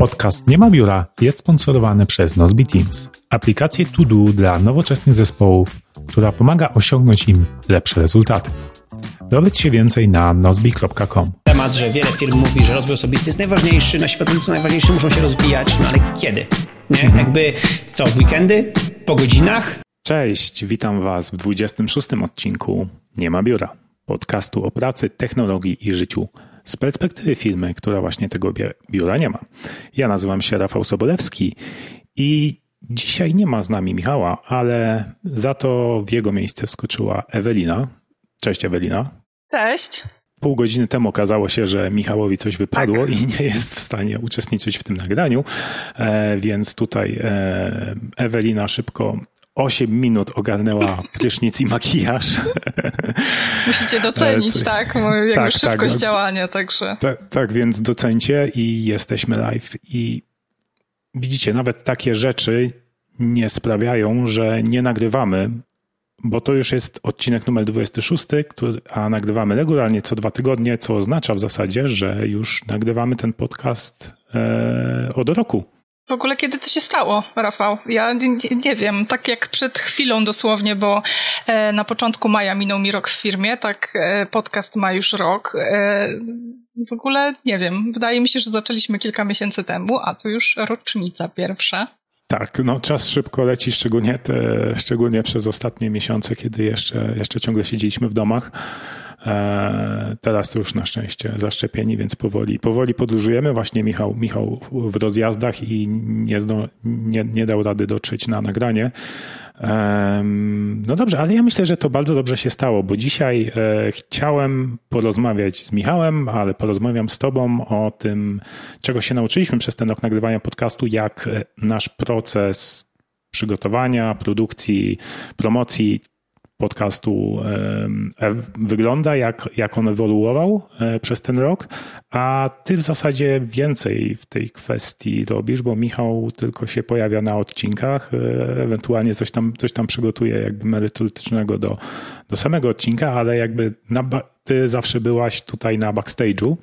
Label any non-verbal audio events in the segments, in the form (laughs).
Podcast Nie ma biura jest sponsorowany przez Nozbi Teams, aplikację to do dla nowoczesnych zespołów, która pomaga osiągnąć im lepsze rezultaty. Dowiedz się więcej na nozbi.com. Temat, że wiele firm mówi, że rozwój osobisty jest najważniejszy, nasi pracownicy najważniejsi muszą się rozwijać, no ale kiedy? Nie? Mhm. Jakby co, w weekendy? Po godzinach? Cześć, witam Was w 26 odcinku Nie ma biura, podcastu o pracy, technologii i życiu z perspektywy firmy, która właśnie tego biura nie ma. Ja nazywam się Rafał Sobolewski i dzisiaj nie ma z nami Michała, ale za to w jego miejsce wskoczyła Ewelina. Cześć Ewelina. Cześć. Pół godziny temu okazało się, że Michałowi coś wypadło tak. i nie jest w stanie uczestniczyć w tym nagraniu, e, więc tutaj e, Ewelina szybko 8 minut ogarnęła prysznic i makijaż. (laughs) Musicie docenić, Coś... tak, moją tak, szybkość tak, działania, także. Tak, tak, więc docencie i jesteśmy live i widzicie, nawet takie rzeczy nie sprawiają, że nie nagrywamy, bo to już jest odcinek numer 26, który, a nagrywamy regularnie co dwa tygodnie, co oznacza w zasadzie, że już nagrywamy ten podcast e, od roku. W ogóle kiedy to się stało, Rafał? Ja nie, nie, wiem, tak jak przed chwilą dosłownie, bo e, na początku maja minął mi rok w firmie, tak e, podcast ma już rok. E, w ogóle nie wiem, wydaje mi się, że zaczęliśmy kilka miesięcy temu, a tu już rocznica pierwsza. Tak, no czas szybko leci, szczególnie, te, szczególnie przez ostatnie miesiące, kiedy jeszcze, jeszcze ciągle siedzieliśmy w domach. E, teraz już na szczęście zaszczepieni, więc powoli, powoli podróżujemy. Właśnie Michał, Michał w rozjazdach i nie, zdo, nie, nie dał rady dotrzeć na nagranie. No dobrze, ale ja myślę, że to bardzo dobrze się stało, bo dzisiaj e, chciałem porozmawiać z Michałem, ale porozmawiam z Tobą o tym, czego się nauczyliśmy przez ten rok nagrywania podcastu, jak e, nasz proces przygotowania, produkcji, promocji podcastu wygląda, jak, jak on ewoluował e, przez ten rok, a ty w zasadzie więcej w tej kwestii robisz, bo Michał tylko się pojawia na odcinkach, e, ewentualnie coś tam, coś tam przygotuje jakby merytorycznego do, do samego odcinka, ale jakby na, ty zawsze byłaś tutaj na backstage'u.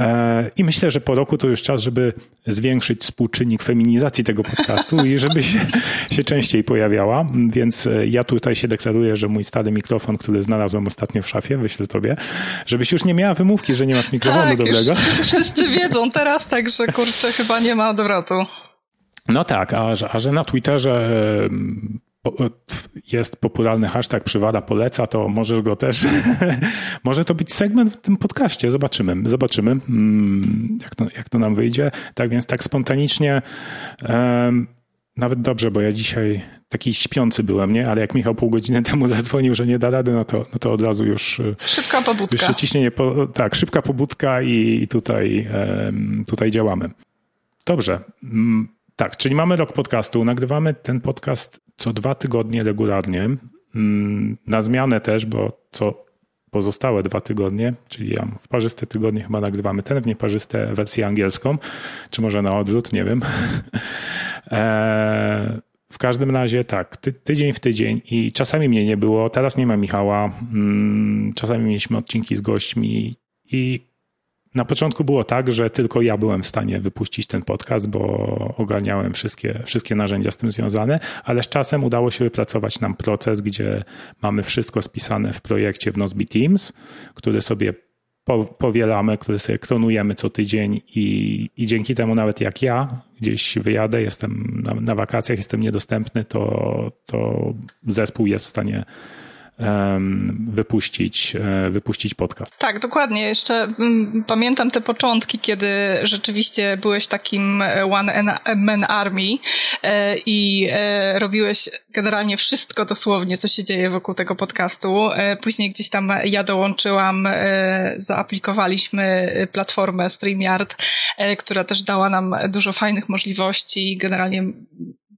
E, I myślę, że po roku to już czas, żeby zwiększyć współczynnik feminizacji tego podcastu i żeby się, się częściej pojawiała. Więc e, ja tutaj się deklaruję, że mój stary mikrofon, który znalazłem ostatnio w szafie, wyślę tobie, żebyś już nie miała wymówki, że nie masz mikrofonu tak, dobrego. (laughs) Wszyscy wiedzą teraz, także kurczę, chyba nie ma odwrotu. No tak, a, a że na Twitterze jest popularny hashtag przywada poleca, to możesz go też, (laughs) może to być segment w tym podcaście, zobaczymy, zobaczymy mm, jak to, jak to nam wyjdzie. Tak więc tak spontanicznie um, nawet dobrze, bo ja dzisiaj taki śpiący byłem, nie? Ale jak Michał pół godziny (laughs) temu zadzwonił, że nie da rady, no to, no to od razu już... Szybka pobudka. Już ciśnienie, po, tak, szybka pobudka i tutaj, um, tutaj działamy. Dobrze. Mm, tak, czyli mamy rok podcastu. Nagrywamy ten podcast co dwa tygodnie regularnie. Mm, na zmianę też, bo co pozostałe dwa tygodnie, czyli ja w parzyste tygodnie chyba nagrywamy ten, w nieparzyste wersję angielską, czy może na odwrót, nie wiem. (laughs) E, w każdym razie tak, ty, tydzień w tydzień i czasami mnie nie było, teraz nie ma Michała, mm, czasami mieliśmy odcinki z gośćmi i na początku było tak, że tylko ja byłem w stanie wypuścić ten podcast, bo ogarniałem wszystkie, wszystkie narzędzia z tym związane, ale z czasem udało się wypracować nam proces, gdzie mamy wszystko spisane w projekcie w Nozbe Teams, który sobie powielamy, który sobie kronujemy co tydzień i, i dzięki temu nawet jak ja gdzieś wyjadę, jestem na, na wakacjach, jestem niedostępny, to, to zespół jest w stanie wypuścić, e, wypuścić podcast. Tak, dokładnie. Jeszcze mm, pamiętam te początki, kiedy rzeczywiście byłeś takim one man army e, i e, robiłeś generalnie wszystko dosłownie, co się dzieje wokół tego podcastu. Później gdzieś tam ja dołączyłam, zaaplikowaliśmy platformę StreamYard, która też dała nam dużo fajnych możliwości. Generalnie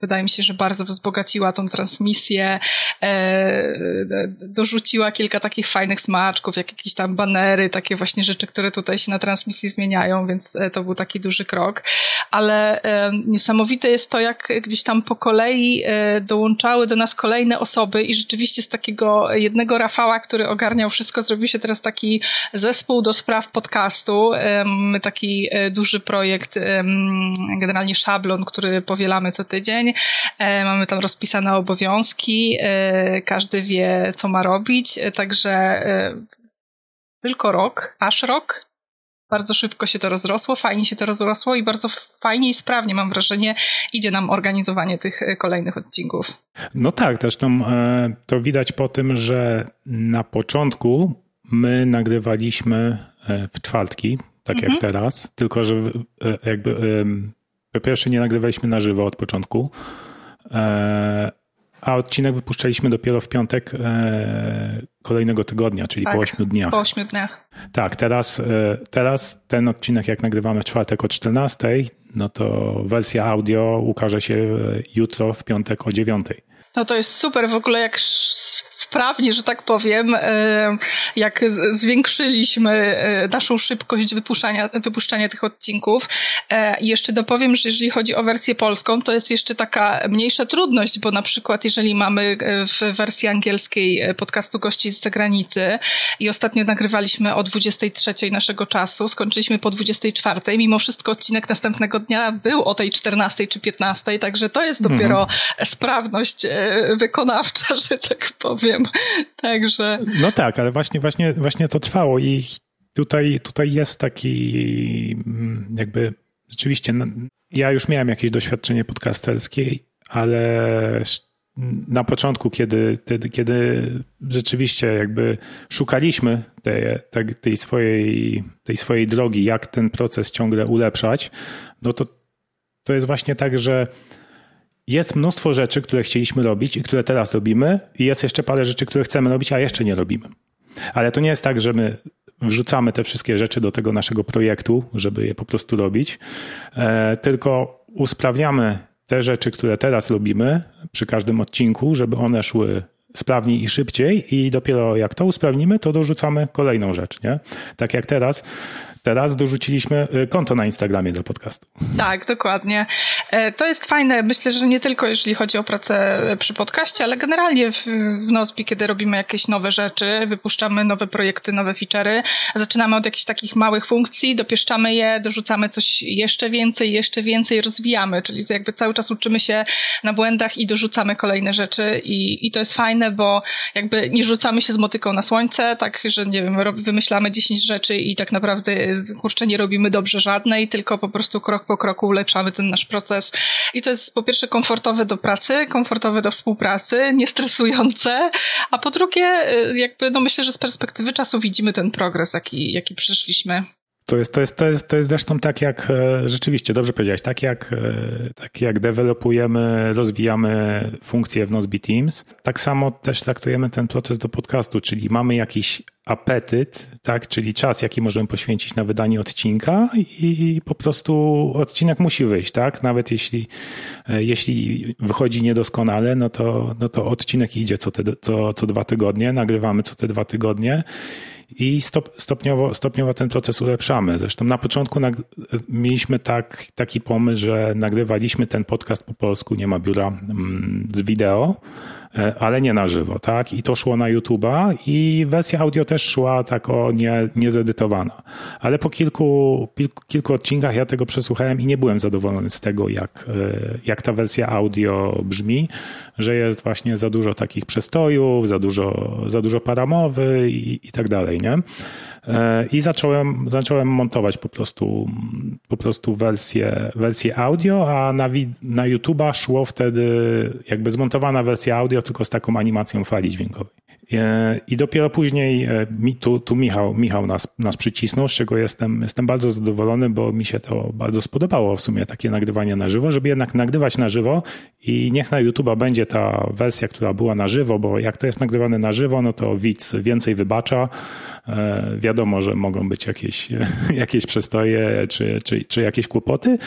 wydaje mi się, że bardzo wzbogaciła tą transmisję, e, dorzuciła kilka takich fajnych smaczków, jak jakieś tam banery, takie właśnie rzeczy, które tutaj się na transmisji zmieniają, więc e, to był taki duży krok. Ale e, niesamowite jest to, jak gdzieś tam po kolei e, dołączały do nas kolejne osoby i rzeczywiście z takiego jednego Rafała, który ogarniał wszystko, zrobił się teraz taki zespół do spraw podcastu. Mamy taki e, duży projekt, generalnie szablon, który powielamy co tydzień. E, mamy tam rozpisane obowiązki, e, każdy wie, co ma robić, e, także tylko rok, aż rok. Bardzo szybko się to rozrosło, fajnie się to rozrosło i bardzo fajnie i sprawnie, mam wrażenie, idzie nam organizowanie tych kolejnych odcinków. No tak, zresztą to widać po tym, że na początku my nagrywaliśmy w czwartki, tak mhm. jak teraz, tylko że jakby po pierwsze nie nagrywaliśmy na żywo od początku, e, a odcinek wypuszczaliśmy dopiero w piątek e, kolejnego tygodnia, czyli tak, po 8 dniach. Po 8 dniach. Tak, teraz, e, teraz ten odcinek, jak nagrywamy w czwartek o 14, no to wersja audio ukaże się jutro w piątek o 9. No to jest super w ogóle, jak sprawnie, że tak powiem, e, jak zwiększyliśmy e, naszą szybkość wypuszczania, wypuszczania tych odcinków. E, jeszcze dopowiem, że jeżeli chodzi o wersję polską, to jest jeszcze taka mniejsza trudność, bo na przykład jeżeli mamy w wersji angielskiej podcastu gości z zagranicy i ostatnio nagrywaliśmy o 23 naszego czasu, skończyliśmy po 24, mimo wszystko odcinek następnego dnia był o tej 14 czy 15, także to jest dopiero mhm. sprawność wykonawcza, (laughs) że tak powiem. (laughs) Także. No tak, ale właśnie, właśnie, właśnie to trwało i tutaj, tutaj jest taki mm, jakby rzeczywiście no, ja już miałem jakieś doświadczenie podcasterskie, ale na początku, kiedy, kiedy rzeczywiście jakby szukaliśmy tej, tej, swojej, tej swojej drogi, jak ten proces ciągle ulepszać, no to to jest właśnie tak, że jest mnóstwo rzeczy, które chcieliśmy robić i które teraz robimy, i jest jeszcze parę rzeczy, które chcemy robić, a jeszcze nie robimy. Ale to nie jest tak, że my wrzucamy te wszystkie rzeczy do tego naszego projektu, żeby je po prostu robić, e, tylko usprawniamy te rzeczy, które teraz robimy przy każdym odcinku, żeby one szły sprawniej i szybciej i dopiero jak to usprawnimy, to dorzucamy kolejną rzecz, nie? Tak jak teraz Teraz dorzuciliśmy y, konto na Instagramie do podcastu. Tak, dokładnie. E, to jest fajne, myślę, że nie tylko jeżeli chodzi o pracę przy podcaście, ale generalnie w, w Nozbi, kiedy robimy jakieś nowe rzeczy, wypuszczamy nowe projekty, nowe feature'y, zaczynamy od jakichś takich małych funkcji, dopieszczamy je, dorzucamy coś jeszcze więcej, jeszcze więcej, rozwijamy, czyli jakby cały czas uczymy się na błędach i dorzucamy kolejne rzeczy i, i to jest fajne, bo jakby nie rzucamy się z motyką na słońce, tak, że nie wiem, wymyślamy 10 rzeczy i tak naprawdę kurczę, nie robimy dobrze żadnej, tylko po prostu krok po kroku ulepszamy ten nasz proces. I to jest po pierwsze komfortowe do pracy, komfortowe do współpracy, niestresujące, a po drugie, y, jakby, no myślę, że z perspektywy czasu widzimy ten progres, jaki, jaki przeszliśmy. To jest, to, jest, to, jest, to jest zresztą tak jak, e, rzeczywiście, dobrze powiedziałeś, tak jak, e, tak jak dewelopujemy, rozwijamy funkcje w Nozbe Teams, tak samo też traktujemy ten proces do podcastu, czyli mamy jakiś apetyt, tak, czyli czas, jaki możemy poświęcić na wydanie odcinka i po prostu odcinek musi wyjść, tak, nawet jeśli, e, jeśli wychodzi niedoskonale, no to, no to odcinek idzie co, te, co, co dwa tygodnie, nagrywamy co te dwa tygodnie i stop, stopniowo, stopniowo ten proces ulepszamy. Zresztą na początku mieliśmy tak, taki pomysł, że nagrywaliśmy ten podcast po polsku, nie ma biura mm, z wideo, ale nie na żywo, tak? I to szło na YouTube'a i wersja audio też szła tak o nie, niezedytowana. Ale po kilku, kilku odcinkach ja tego przesłuchałem i nie byłem zadowolony z tego, jak, e, jak ta wersja audio brzmi, że jest właśnie za dużo takich przestojów, za dużo, za dużo paramowy i, i tak dalej, nie? E, I zacząłem, zacząłem montować po prostu, po prostu wersję, wersję audio, a na, na YouTube'a szło wtedy jakby zmontowana wersja audio, tylko z taką animacją fali dźwiękowej. E, I dopiero później e, mi, tu, tu Michał, Michał nas, nas przycisnął, z czego jestem, jestem bardzo zadowolony, bo mi się to bardzo spodobało w sumie takie nagrywanie na żywo, żeby jednak nagrywać na żywo i niech na YouTube'a będzie ta wersja, która była na żywo, bo jak to jest nagrywane na żywo, no to widz więcej wybacza. E, wiadomo, że mogą być jakieś, (laughs) jakieś przestoje czy, czy, czy jakieś kłopoty,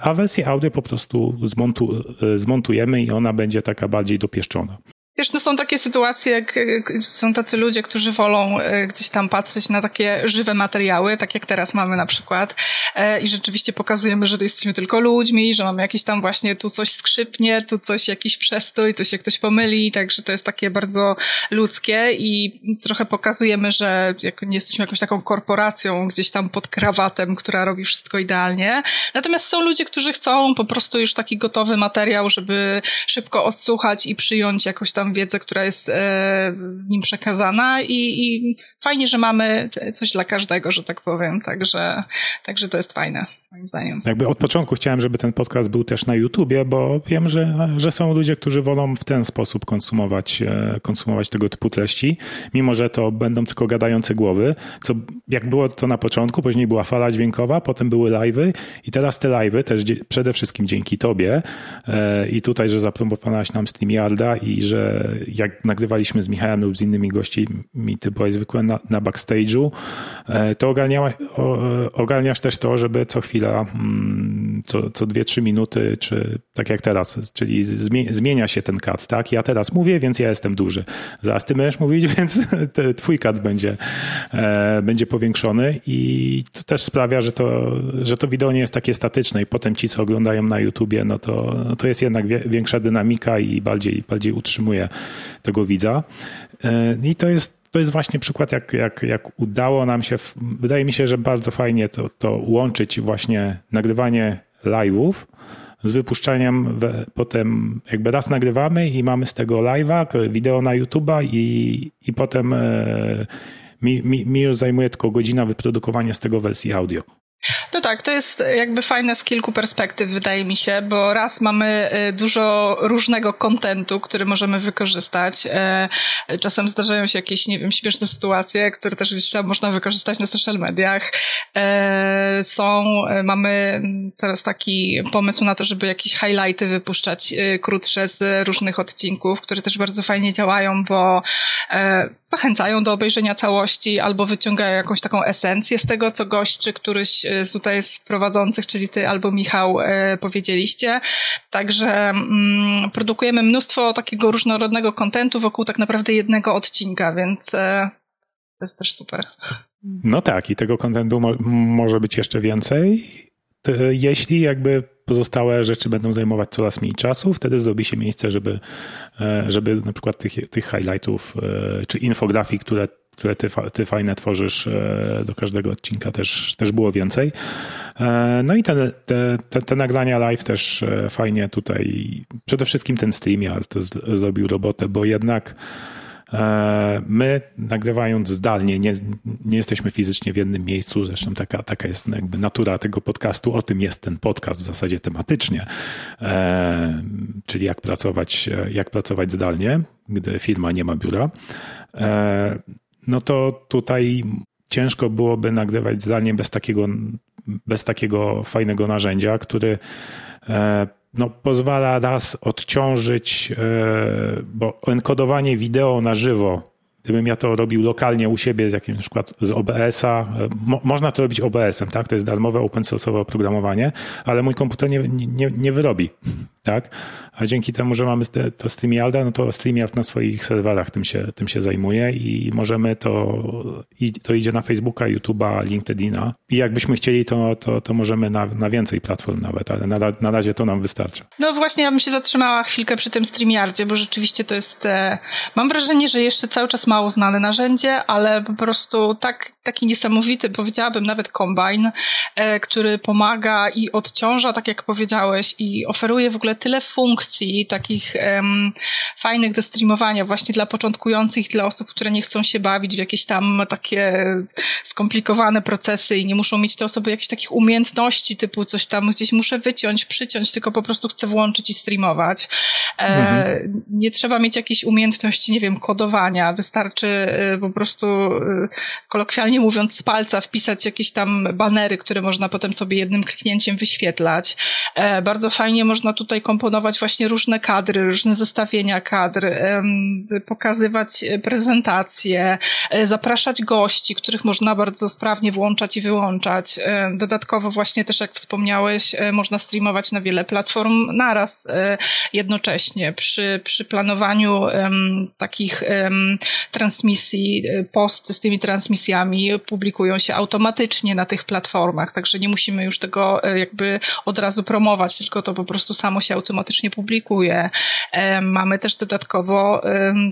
a wersję audio po prostu zmontu, zmontujemy i ona będzie taka bardziej dopieszczona. Wiesz, no są takie sytuacje, jak są tacy ludzie, którzy wolą e, gdzieś tam patrzeć na takie żywe materiały, tak jak teraz mamy na przykład, e, i rzeczywiście pokazujemy, że to jesteśmy tylko ludźmi, że mamy jakieś tam właśnie tu coś skrzypnie, tu coś jakiś przestój, tu się ktoś pomyli, także to jest takie bardzo ludzkie i trochę pokazujemy, że nie jesteśmy jakąś taką korporacją gdzieś tam pod krawatem, która robi wszystko idealnie. Natomiast są ludzie, którzy chcą po prostu już taki gotowy materiał, żeby szybko odsłuchać i przyjąć jakoś tam wiedzę, która jest e, w nim przekazana i, i fajnie, że mamy coś dla każdego, że tak powiem, także, także to jest fajne moim zdaniem. Jakby od początku chciałem, żeby ten podcast był też na YouTubie, bo wiem, że, że są ludzie, którzy wolą w ten sposób konsumować, e, konsumować tego typu treści, mimo że to będą tylko gadające głowy, co jak było to na początku, później była fala dźwiękowa, potem były live'y i teraz te live'y też przede wszystkim dzięki tobie e, i tutaj, że zaproponowałaś nam StreamYarda i że jak nagrywaliśmy z Michałem lub z innymi gośćmi, ty byłeś zwykle na, na backstage'u, e, to ogarniasz też to, żeby co chwilę chwila, mm, co, co 2-3 minuty, czy tak jak teraz, czyli zmienia się ten kat, tak? Ja teraz mówię, więc ja jestem duży. Zaraz ty będziesz mówić, (laughs) więc twój kat będzie, e, będzie powiększony i to też sprawia, że to, że to wideo nie jest takie statyczne i potem ci, co oglądają na YouTubie, no to, no to jest jednak większa dynamika i bardziej, bardziej utrzymuje tego widza. E, I to jest to jest właśnie przykład, jak, jak, jak udało nam się, wydaje mi się, że bardzo fajnie to, to łączyć właśnie nagrywanie live'ów z wypuszczaniem, potem jakby raz nagrywamy i mamy z tego live'a, wideo na YouTube'a i, i potem e, mi, mi, mi już zajmuje tylko godzina wyprodukowania z tego wersji audio. No tak, to jest jakby fajne z kilku perspektyw, wydaje mi się, bo raz mamy y, dużo różnego kontentu, który możemy wykorzystać. E, czasem zdarzają się jakieś, nie wiem, śmieszne sytuacje, które też gdzieś tam można wykorzystać na social mediach. E, są, e, mamy teraz taki pomysł na to, żeby jakieś highlighty wypuszczać y, krótsze z różnych odcinków, które też bardzo fajnie działają, bo zachęcają do obejrzenia całości albo wyciągają jakąś taką esencję z tego, co gość czy któryś tutaj z prowadzących, czyli ty albo Michał e, powiedzieliście. Także mm, produkujemy mnóstwo takiego różnorodnego kontentu wokół tak naprawdę jednego odcinka, więc e, to jest też super. No tak, i tego kontentu mo może być jeszcze więcej. Jeśli jakby pozostałe rzeczy będą zajmować coraz mniej czasu, wtedy zrobi się miejsce, żeby, e, żeby na przykład tych, tych highlightów czy infografii, które które ty, ty fajne tworzysz e, do każdego odcinka też, też było więcej. E, no i te, te, te, te nagrania live też e, fajnie tutaj, przede wszystkim ten StreamYard zrobił robotę, bo jednak My nagrywając zdalnie, nie, nie jesteśmy fizycznie w jednym miejscu, zresztą taka, taka jest jakby natura tego podcastu, o tym jest ten podcast w zasadzie tematycznie, czyli jak pracować, jak pracować zdalnie, gdy firma nie ma biura no to tutaj ciężko byłoby nagrywać zdalnie bez takiego, bez takiego fajnego narzędzia, który e, no, pozwala raz odciążyć, e, bo enkodowanie wideo na żywo Gdybym ja to robił lokalnie u siebie z jakimś przykład z OBS-a, e, mo, można to robić OBS-em, tak? To jest darmowe open source'owe oprogramowanie, ale mój komputer nie, nie, nie wyrobi, tak? A dzięki temu, że mamy to StreamYarda, no to StreamYard na swoich serwerach tym się, tym się zajmuje i możemy to, i to idzie na Facebooka, YouTube'a, LinkedIna i jakbyśmy chcieli, to, to, to możemy na, na więcej platform nawet, ale na, na razie to nam wystarcza. No właśnie, ja bym się zatrzymała chwilkę przy tym StreamYardzie, bo rzeczywiście to jest, e, mam wrażenie, że jeszcze cały czas mało znane narzędzie, ale po prostu tak, taki niesamowity, powiedziałabym nawet kombine, e, który pomaga i odciąża, tak jak powiedziałeś, i oferuje w ogóle ogóle tyle funkcji takich um, fajnych do streamowania właśnie dla początkujących, dla osób, które nie chcą się bawić w jakieś tam takie skomplikowane procesy i nie muszą mieć te osoby jakichś takich umiejętności typu coś tam gdzieś muszę wyciąć, przyciąć, tylko po prostu chcę włączyć i streamować. E, mhm. Nie trzeba mieć jakiejś umiejętności, nie wiem, kodowania. Wystarczy e, po prostu e, kolokwialnie mówiąc z palca wpisać jakieś tam banery, które można potem sobie jednym kliknięciem wyświetlać. Bardzo fajnie można tutaj komponować właśnie różne kadry, różne zestawienia kadr, pokazywać prezentacje, zapraszać gości, których można bardzo sprawnie włączać i wyłączać. Dodatkowo właśnie też jak wspomniałeś, można streamować na wiele platform naraz jednocześnie przy, przy planowaniu takich transmisji, e, posty z tymi transmisjami publikują się automatycznie na tych platformach, także nie musimy już tego e, jakby od razu promować, tylko to po prostu samo się automatycznie publikuje. Mamy też dodatkowo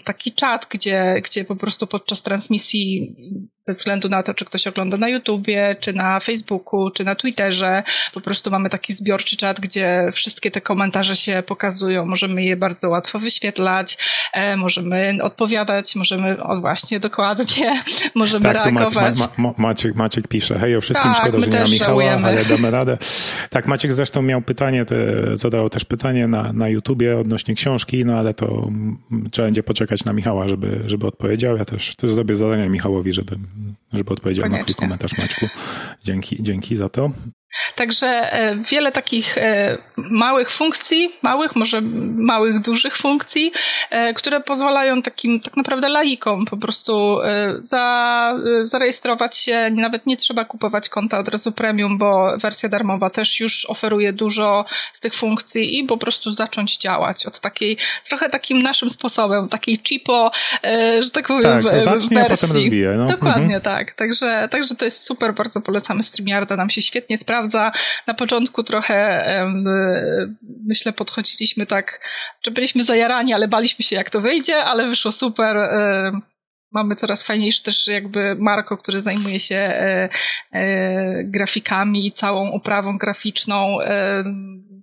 taki czat, gdzie, gdzie po prostu podczas transmisji bez względu na to, czy ktoś ogląda na YouTubie, czy na Facebooku, czy na Twitterze. Po prostu mamy taki zbiorczy czat, gdzie wszystkie te komentarze się pokazują. Możemy je bardzo łatwo wyświetlać, e, możemy odpowiadać, możemy, o właśnie, dokładnie, (laughs) możemy tak, reagować. Ma, ma, Maciek, Maciek pisze, hej, o wszystkim tak, szkoda, że nie ma Michała, żałujemy. ale damy radę. Tak, Maciek zresztą miał pytanie, te, zadał też pytanie na, na YouTubie odnośnie książki, no ale to trzeba będzie poczekać na Michała, żeby, żeby odpowiedział. Ja też, też zrobię zadania Michałowi, żeby żeby odpowiedział Koniecznie. na twój komentarz, Maćku. Dzięki, dzięki za to. Także e, wiele takich e, małych funkcji, małych, może małych, dużych funkcji, e, które pozwalają takim tak naprawdę laikom po prostu za, zarejestrować się. Nawet nie trzeba kupować konta od razu premium, bo wersja darmowa też już oferuje dużo z tych funkcji i po prostu zacząć działać od takiej, trochę takim naszym sposobem, takiej cheapo, że tak powiem, tak, zacznie, wersji. Potem rozwije, no. Dokładnie mhm. tak. Także, także to jest super, bardzo polecamy StreamYarda, nam się świetnie sprawdza sprawdza. Na początku trochę myślę podchodziliśmy tak, że byliśmy zajarani, ale baliśmy się jak to wyjdzie, ale wyszło super. Mamy coraz fajniejszy też jakby Marko, który zajmuje się e, e, grafikami i całą oprawą graficzną.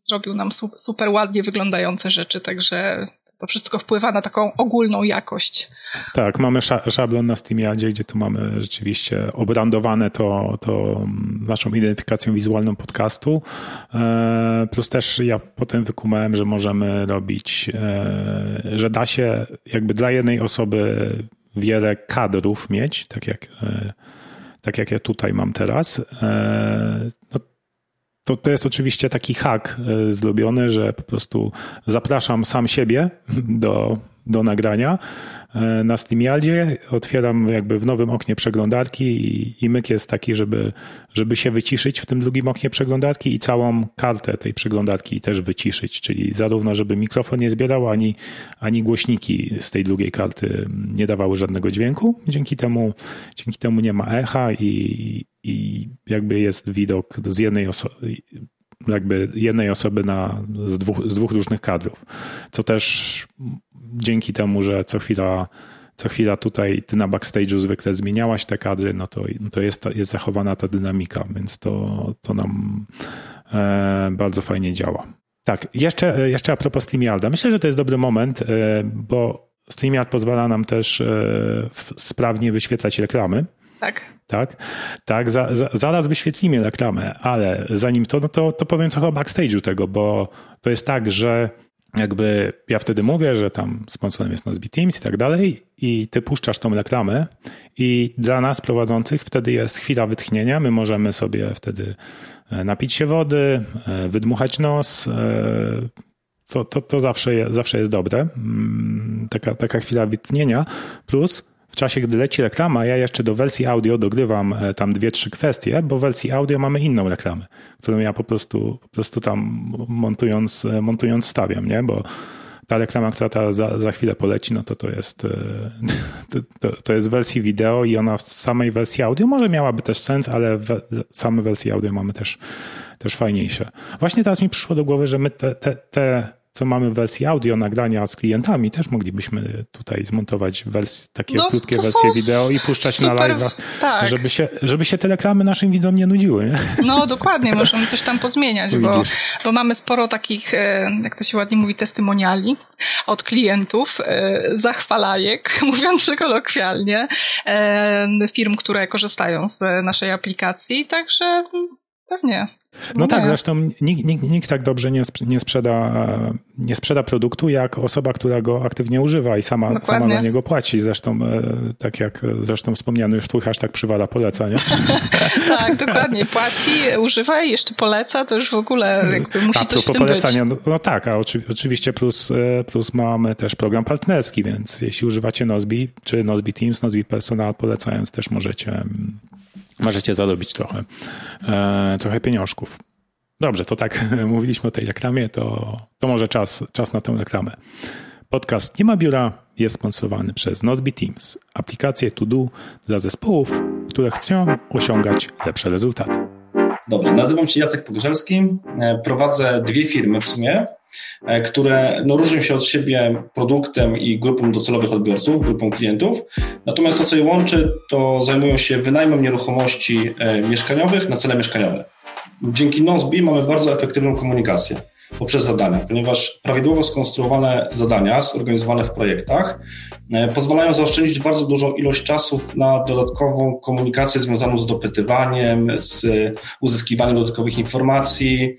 Zrobił nam super ładnie wyglądające rzeczy, także to wszystko wpływa na taką ogólną jakość. Tak, mamy szablon na SteamYardzie, gdzie tu mamy rzeczywiście obrandowane to, to naszą identyfikacją wizualną podcastu. E, plus też ja potem wykumałem, że możemy robić, e, że da się jakby dla jednej osoby wiele kadrów mieć, tak jak, e, tak jak ja tutaj mam teraz. To, to jest oczywiście taki hack e, zrobiony, że po prostu zapraszam sam siebie (laughs) do, do nagrania e, na StreamYardzie, otwieram jakby w nowym oknie przeglądarki i, i myk jest taki, żeby, żeby się wyciszyć w tym drugim oknie przeglądarki i całą kartę tej przeglądarki też wyciszyć, czyli zarówno, żeby mikrofon nie zbierał, ani, ani głośniki z tej drugiej karty nie dawały żadnego dźwięku. Dzięki temu, dzięki temu nie ma echa i, i jakby jest widok z jednej osoby, jakby jednej osoby na, z, dwóch, z dwóch różnych kadrów. Co też dzięki temu, że co chwila, co chwila tutaj ty na backstage'u zwykle zmieniałaś te kadry, no to, no to jest, jest zachowana ta dynamika, więc to, to nam e, bardzo fajnie działa. Tak, jeszcze, jeszcze a propos StreamYarda. Myślę, że to jest dobry moment, e, bo StreamYard pozwala nam też e, sprawnie wyświetlać reklamy. Tak. Tak, tak za, za, zaraz wyświetlimy reklamę, ale zanim to, no to, to powiem trochę o backstage'u tego, bo to jest tak, że jakby ja wtedy mówię, że tam sponsorem jest Nozbe Teams i tak dalej i ty puszczasz tą reklamę i dla nas prowadzących wtedy jest chwila wytchnienia, my możemy sobie wtedy e, napić się wody, e, wydmuchać nos, e, to, to, to zawsze, zawsze jest dobre, mm, taka, taka chwila wytchnienia, plus czasie, gdy leci reklama, ja jeszcze do wersji audio dogrywam e, tam dwie, trzy kwestie, bo w wersji audio mamy inną reklamę, którą ja po prostu, po prostu tam montując, e, montując stawiam, nie? Bo ta reklama, która ta za, za chwilę poleci, no to to jest, e, (laughs) to, to, jest w wersji wideo i ona w samej wersji audio może miałaby też sens, ale w same wersji audio mamy też, też fajniejsze. Właśnie teraz mi przyszło do głowy, że my te, te, te co mamy w wersji audio nagrania z klientami, też moglibyśmy tutaj zmontować wersje, takie no, krótkie wersje wideo i puszczać super, na live, tak. żeby, się, żeby się te reklamy naszym widzom nie nudziły. Nie? No dokładnie, możemy coś tam pozmieniać, bo, bo mamy sporo takich, e, jak to się ładnie mówi, testymoniali od klientów, e, zachwalajek, (laughs) mówiąc kolokwialnie, e, firm, które korzystają z naszej aplikacji, także pewnie. No, no tak, zresztą nikt, nikt, nikt tak dobrze nie, nie, sprzeda, nie sprzeda produktu, jak osoba, która go aktywnie używa i sama, sama za niego płaci. Zresztą, e, tak jak zresztą wspomniano, już twój hashtag przywala poleca, nie? (laughs) tak, dokładnie. Płaci, używa i jeszcze poleca, to już w ogóle jakby musi a, coś w tym polecania. No, no, tak, a oczy, oczywiście plus, e, plus mamy też program partnerski, więc jeśli używacie Nozbi, czy Nozbi Teams, Nozbi Personal, polecając też możecie mm, możecie zarobić trochę, e, trochę pieniążków. Dobrze, to tak (laughs) mówiliśmy o tej reklamie, to, to może czas, czas na tę reklamę. Podcast Nie ma biura jest sponsorowany przez Nozbe Teams, aplikację to do dla zespołów, które chcą osiągać lepsze rezultaty. Dobrze, nazywam się Jacek Pogorzelski, e, prowadzę dwie firmy w sumie, e, które no, różnią się od siebie produktem i grupą docelowych odbiorców, grupą klientów. Natomiast to, co je łączy, to zajmują się wynajmem nieruchomości e, mieszkaniowych na cele mieszkaniowe. Dzięki Nozbi mamy bardzo efektywną komunikację poprzez zadania, ponieważ prawidłowo skonstruowane zadania, zorganizowane w projektach, e, pozwalają zaoszczędzić bardzo dużą ilość czasów na dodatkową komunikację związaną z dopytywaniem, z uzyskiwaniem dodatkowych informacji,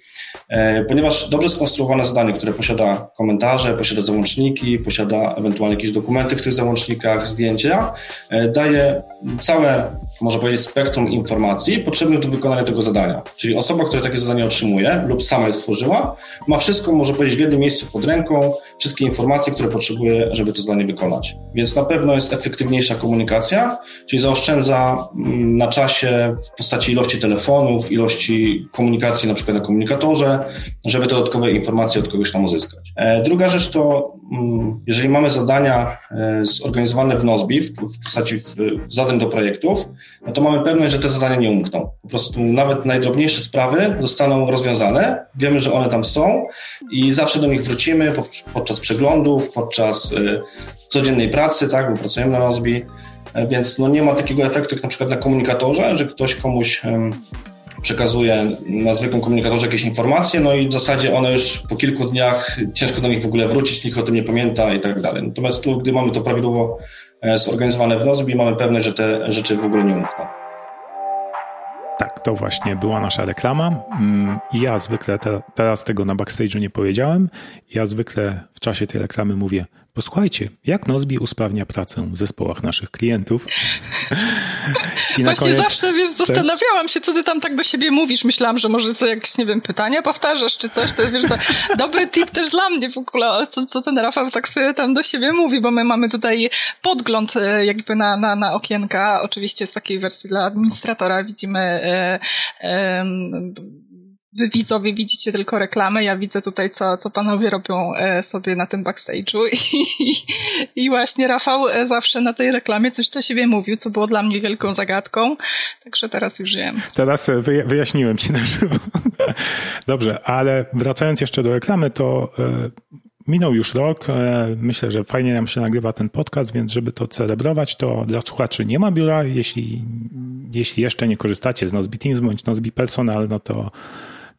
e, ponieważ dobrze skonstruowane zadanie, które posiada komentarze, posiada załączniki, posiada ewentualnie jakieś dokumenty w tych załącznikach, zdjęcia, e, daje całe, można powiedzieć, spektrum informacji potrzebnych do wykonania tego zadania. Czyli osoba, która takie zadanie otrzymuje lub sama je stworzyła, ma wszystko, może powiedzieć, w jednym miejscu pod ręką, wszystkie informacje, które potrzebuje, żeby to zadanie wykonać. Więc na pewno jest efektywniejsza komunikacja, czyli zaoszczędza mm, na czasie w postaci ilości telefonów, ilości komunikacji na przykład na komunikatorze, żeby te dodatkowe informacje od kogoś tam uzyskać. E, druga rzecz to, mm, jeżeli mamy zadania e, zorganizowane w Nozbi, w postaci zadań do projektów, no to mamy pewność, że te zadania nie umkną. Po prostu nawet najdrobniejsze sprawy zostaną rozwiązane, wiemy, że one tam są, i zawsze do nich wrócimy podczas przeglądów, podczas y, codziennej pracy, tak, bo pracujemy na Nozbi, e, więc no nie ma takiego efektu jak na przykład na komunikatorze, że ktoś komuś przekazuje na zwykłym komunikatorze jakieś informacje, no i w zasadzie one już po kilku dniach ciężko do nich w ogóle wrócić, nikt o tym nie pamięta i tak dalej. Natomiast tu, gdy mamy to prawidłowo e, zorganizowane w Nozbi, mamy pewność, że te rzeczy w ogóle nie umkną. Tak, to właśnie była nasza reklama. Mm, ja zwykle te, teraz tego na backstage'u nie powiedziałem. Ja zwykle w czasie tej reklamy mówię, posłuchajcie, jak Nozbi usprawnia pracę w zespołach naszych klientów. I Właśnie koniec, zawsze, wiesz, zastanawiałam się, co ty tam tak do siebie mówisz. Myślałam, że może co jakieś, nie wiem, pytania powtarzasz, czy coś. To wiesz, to (laughs) dobry tip też dla mnie w ogóle, co, co ten Rafał tak sobie tam do siebie mówi, bo my mamy tutaj podgląd e, jakby na, na, na okienka. Oczywiście w takiej wersji dla administratora widzimy e, wy widzowie widzicie tylko reklamę, ja widzę tutaj, co, co panowie robią e, sobie na tym backstage'u (laughs) i, i właśnie Rafał e, zawsze na tej reklamie coś do siebie mówił, co było dla mnie wielką zagadką, także teraz już wiem. Teraz e, wyjaśniłem ci na żywo. (laughs) Dobrze, ale wracając jeszcze do reklamy, to Minął już rok. Myślę, że fajnie nam się nagrywa ten podcast, więc żeby to celebrować, to dla słuchaczy nie ma biura. Jeśli, jeśli jeszcze nie korzystacie z Nozbe Teams bądź Nozbe Personal, no to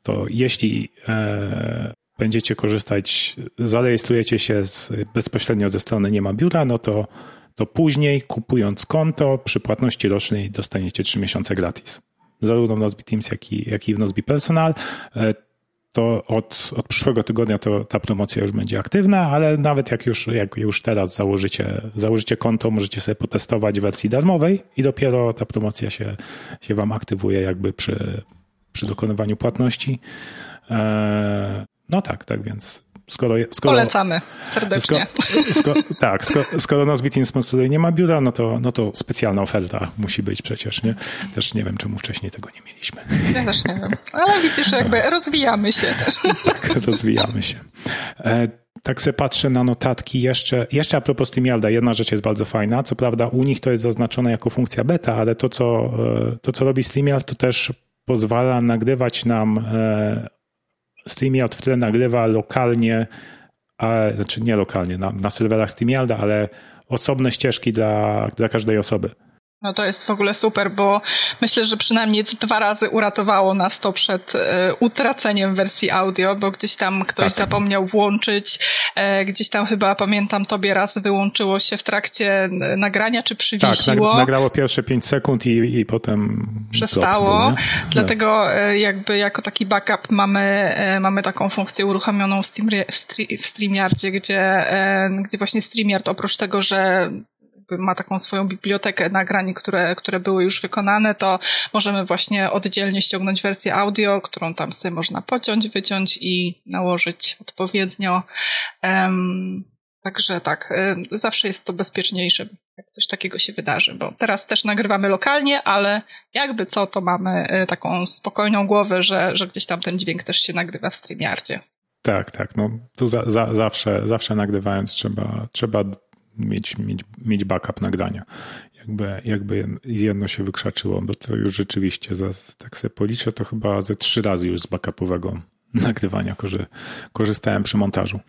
to jeśli e, będziecie korzystać, zarejestrujecie się z, bezpośrednio ze strony Nie ma biura, no to, to później kupując konto przy płatności rocznej dostaniecie 3 miesiące gratis. Zarówno w Nozbe Teams, jak i, jak i w Nozbe Personal. E, to od, od przyszłego tygodnia to ta promocja już będzie aktywna, ale nawet jak już, jak już teraz założycie, założycie konto, możecie sobie potestować w wersji darmowej i dopiero ta promocja się, się wam aktywuje jakby przy, przy dokonywaniu płatności. E, no tak, tak więc skoro, skoro, Polecamy serdecznie. Tak, skoro, skoro Nozbitin sponsoruje nie ma biura, no to, no to specjalna oferta musi być przecież, nie? Też nie wiem, czemu wcześniej tego nie mieliśmy. Ja też nie wiem, ale widzisz, jakby rozwijamy się też. Tak, rozwijamy się. E, tak sobie patrzę na notatki jeszcze. Jeszcze a propos StreamYarda, jedna rzecz jest bardzo fajna. Co prawda u nich to jest zaznaczone jako funkcja beta, ale to, co, e, to, co robi StreamYard, to też pozwala nagrywać nam, e, StreamYard w tle nagrywa lokalnie ale, znaczy nie lokalnie, na, na serwerach StreamYarda, ale osobne ścieżki dla, dla każdej osoby. No to jest w ogóle super, bo myślę, że przynajmniej dwa razy uratowało nas to przed e, utraceniem wersji audio, bo gdzieś tam ktoś tak. zapomniał włączyć, e, gdzieś tam chyba pamiętam tobie raz wyłączyło się w trakcie nagrania, czy przywiesiło. Tak, nagrało pierwsze 5 sekund i, i potem przestało. Dlatego e, jakby jako taki backup mamy, mamy taką funkcję uruchomioną w, Steam, w StreamYardzie, gdzie, gdzie właśnie StreamYard oprócz tego, że ma taką swoją bibliotekę nagrań, które, które były już wykonane, to możemy właśnie oddzielnie ściągnąć wersję audio, którą tam sobie można pociąć, wyciąć i nałożyć odpowiednio. Um, Także tak, y, zawsze jest to bezpieczniejsze, jak coś takiego się wydarzy, bo teraz też nagrywamy lokalnie, ale jakby co, to mamy y, taką spokojną głowę, że, że gdzieś tam ten dźwięk też się nagrywa w StreamYardzie. Tak, tak. No, tu za, za, zawsze, zawsze nagrywając trzeba, trzeba mieć, mieć, mieć backup nagrania. Jakby, jakby jedno się wykrzaczyło, bo to już rzeczywiście, za, tak sobie policzę, to chyba ze trzy razy już z backupowego nagrywania korzy, korzystałem przy montażu.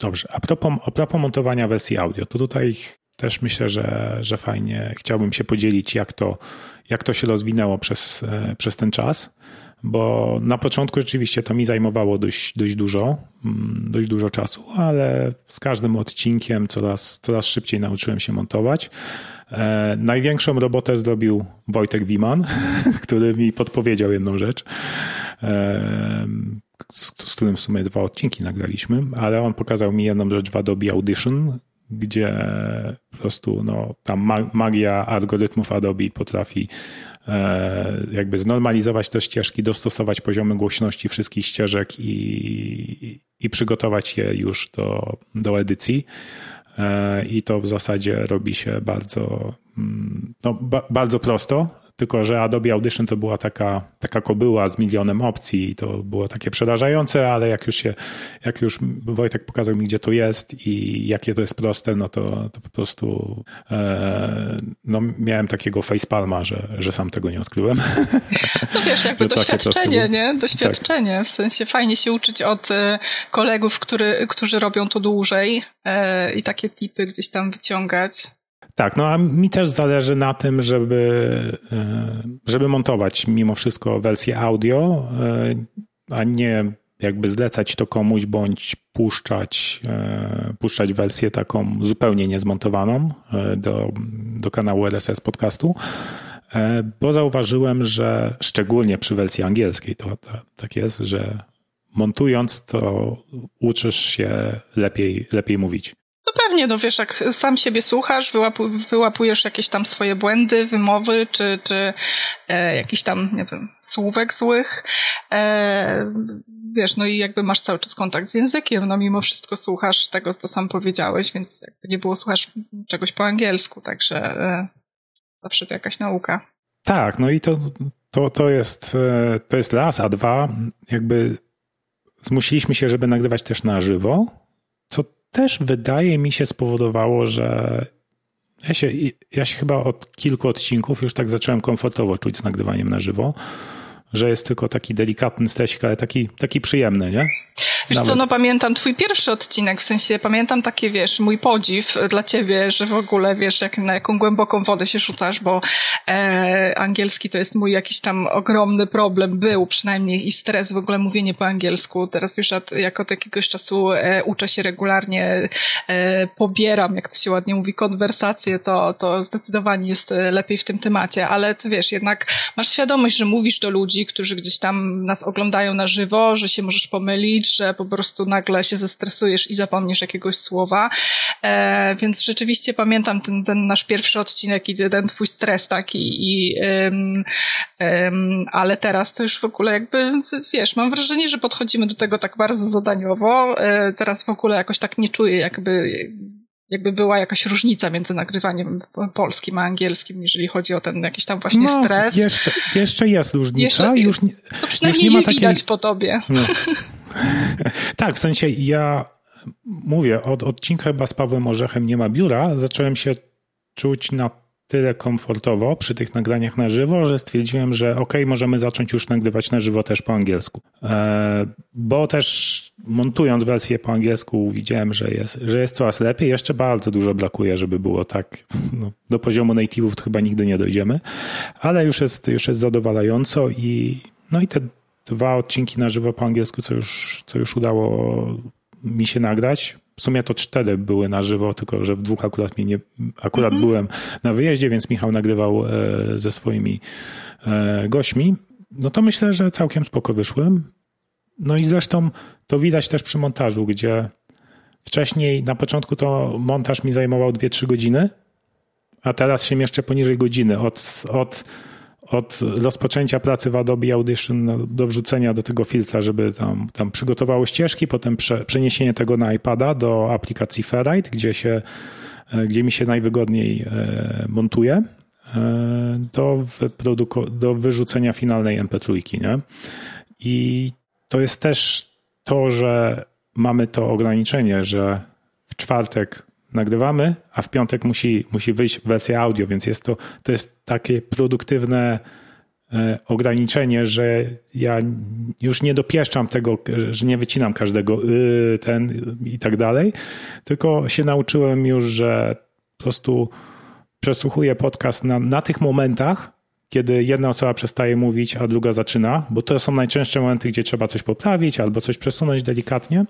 Dobrze, a propos, a propos montowania wersji audio, to tutaj też myślę, że, że fajnie chciałbym się podzielić, jak to, jak to się rozwinęło przez, e, przez ten czas bo na początku rzeczywiście to mi zajmowało dość, dość dużo, mm, dość dużo czasu, ale z każdym odcinkiem coraz, coraz szybciej nauczyłem się montować. E, największą robotę zrobił Wojtek Wiman, (laughs) który mi podpowiedział jedną rzecz, e, z, z którym w sumie dwa odcinki nagraliśmy, ale on pokazał mi jedną rzecz w Adobe Audition, gdzie po prostu no, tam magia algorytmów Adobe potrafi jakby znormalizować te ścieżki, dostosować poziomy głośności wszystkich ścieżek i, i przygotować je już do, do edycji. E, I to w zasadzie robi się bardzo, mm, no, ba, bardzo prosto tylko że Adobe Audition to była taka, taka kobyła z milionem opcji i to było takie przerażające, ale jak już się, jak już Wojtek pokazał mi, gdzie to jest i jakie to jest proste, no to, to po prostu e, no, miałem takiego facepalma, że, że sam tego nie odkryłem. To wiesz, jakby (laughs) doświadczenie, nie? Doświadczenie. Tak. W sensie fajnie się uczyć od e, kolegów, który, którzy robią to dłużej e, i takie tipy gdzieś tam wyciągać. Tak, no a mi też zależy na tym, żeby, e, żeby montować mimo wszystko wersję audio, e, a nie jakby zlecać to komuś bądź puszczać, e, puszczać wersję taką zupełnie niezmontowaną do, do kanału RSS podcastu, bo zauważyłem, że szczególnie przy wersji angielskiej to, to tak jest, że montując to uczysz się lepiej, lepiej mówić. No pewnie, no wiesz, jak sam siebie słuchasz, wyłapu, wyłapujesz jakieś tam swoje błędy, wymowy, czy, czy e, jakiś tam, nie wiem, słówek złych, e, wiesz, no i jakby masz cały czas kontakt z językiem, no mimo wszystko słuchasz tego, co sam powiedziałeś, więc jakby nie było, słuchasz czegoś po angielsku, także e, zawsze to jakaś nauka. Tak, no i to, to, to, jest, e, to jest raz, a dwa, jakby zmusiliśmy się, żeby nagrywać też na żywo, co też wydaje mi się spowodowało, że ja się, ja się chyba od kilku odcinków już tak zacząłem komfortowo czuć z nagrywaniem na żywo, że jest tylko taki delikatny stresik, ale taki, taki przyjemny, nie? Wiesz Nawet. co, no pamiętam twój pierwszy odcinek, w sensie pamiętam takie, wiesz, mój podziw dla ciebie, że w ogóle, wiesz, jak, na jaką głęboką wodę się rzucasz, bo e, angielski to jest mój jakiś tam ogromny problem, był przynajmniej i stres w ogóle mówienie po angielsku. Teraz już od, jak od jakiegoś czasu e, uczę się regularnie, e, pobieram, jak to się ładnie mówi, konwersacje, to, to zdecydowanie jest e, lepiej w tym temacie, ale ty wiesz, jednak masz świadomość, że mówisz do ludzi, którzy gdzieś tam nas oglądają na żywo, że się możesz pomylić, że po prostu nagle się zestresujesz i zapomnisz jakiegoś słowa. E, więc rzeczywiście pamiętam ten, ten nasz pierwszy odcinek i ten twój stres taki i ale teraz to już w ogóle jakby, wiesz, mam wrażenie, że podchodzimy do tego tak bardzo zadaniowo. E, teraz w ogóle jakoś tak nie czuję jakby jakby była jakaś różnica między nagrywaniem polskim a angielskim, jeżeli chodzi o ten jakiś tam właśnie no, stres. Jeszcze, jeszcze jest różnica. Jeszcze, już nie, to przynajmniej już nie, ma takiej... widać po tobie. No. (laughs) tak, w sensie ja mówię, od odcinka chyba z Pawłem Orzechem nie ma biura, zacząłem się czuć na tyle komfortowo przy tych nagraniach na żywo, że stwierdziłem, że ok, możemy zacząć już nagrywać na żywo też po angielsku. E, bo też montując wersję po angielsku widziałem, że jest, że jest coraz lepiej. Jeszcze bardzo dużo brakuje, żeby było tak. No, do poziomu native'ów to chyba nigdy nie dojdziemy, ale już jest, już jest zadowalająco i no i te dwa odcinki na żywo po angielsku, co już, co już udało mi się nagrać. W sumie to cztery były na żywo, tylko że w dwóch akurat mi nie, akurat mhm. byłem na wyjeździe, więc Michał nagrywał e, ze swoimi e, gośćmi. No to myślę, że całkiem spoko wyszłem. No i zresztą to widać też przy montażu, gdzie wcześniej na początku to montaż mi zajmował 2-3 godziny, a teraz się mieszczę poniżej godziny. Od, od od rozpoczęcia pracy w Adobe Audition do wrzucenia do tego filtra, żeby tam, tam przygotowało ścieżki, potem prze, przeniesienie tego na iPada do aplikacji Ferrite, gdzie, się, e, gdzie mi się najwygodniej e, montuje, e, do, do wyrzucenia finalnej MP3. Nie? I to jest też to, że mamy to ograniczenie, że w czwartek nagrywamy, a w piątek musi, musi wyjść wersja audio, więc jest to, to jest takie produktywne e, ograniczenie, że ja już nie dopieszczam tego, że nie wycinam każdego y, ten i tak dalej, tylko się nauczyłem już, że po prostu przesłuchuję podcast na, na tych momentach, kiedy jedna osoba przestaje mówić, a druga zaczyna, bo to są najczęstsze momenty, gdzie trzeba coś poprawić albo coś przesunąć delikatnie.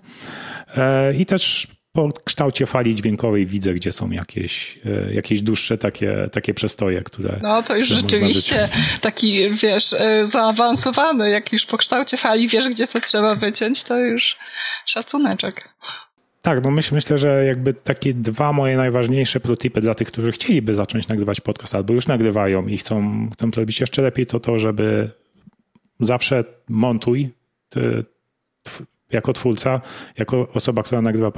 E, I też po kształcie fali dźwiękowej widzę, gdzie są jakieś, e, jakieś dłuższe takie, takie przestoje, które. No to już rzeczywiście taki, wiesz, e, zaawansowany, jak już po kształcie fali wiesz, gdzie to trzeba wyciąć, to już szacuneczek. Tak, no myśl, myślę, że jakby takie dwa moje najważniejsze protipy dla tych, którzy chcieliby zacząć nagrywać podcast albo już nagrywają i chcą, chcą to robić jeszcze lepiej, to to, żeby zawsze montuj jako twórca, jako osoba, która nagrywa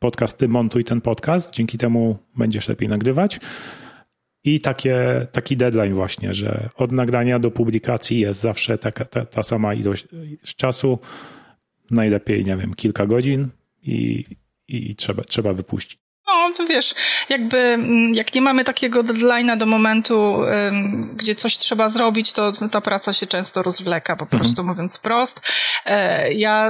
podcast, ty montuj ten podcast, dzięki temu będziesz lepiej nagrywać. I takie, taki deadline właśnie, że od nagrania do publikacji jest zawsze taka, ta, ta sama ilość czasu, najlepiej, nie wiem, kilka godzin i, i trzeba, trzeba wypuścić. No, to wiesz, jakby mm, jak nie mamy takiego deadline'a do momentu, gdzie coś trzeba zrobić, to ta praca się często rozwleka, po mhm. prostu mówiąc wprost. E, ja